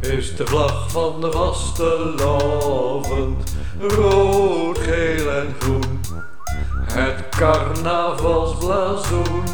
is de vlag van de vastelavond. Rood, geel en groen, het carnavalsblazoen.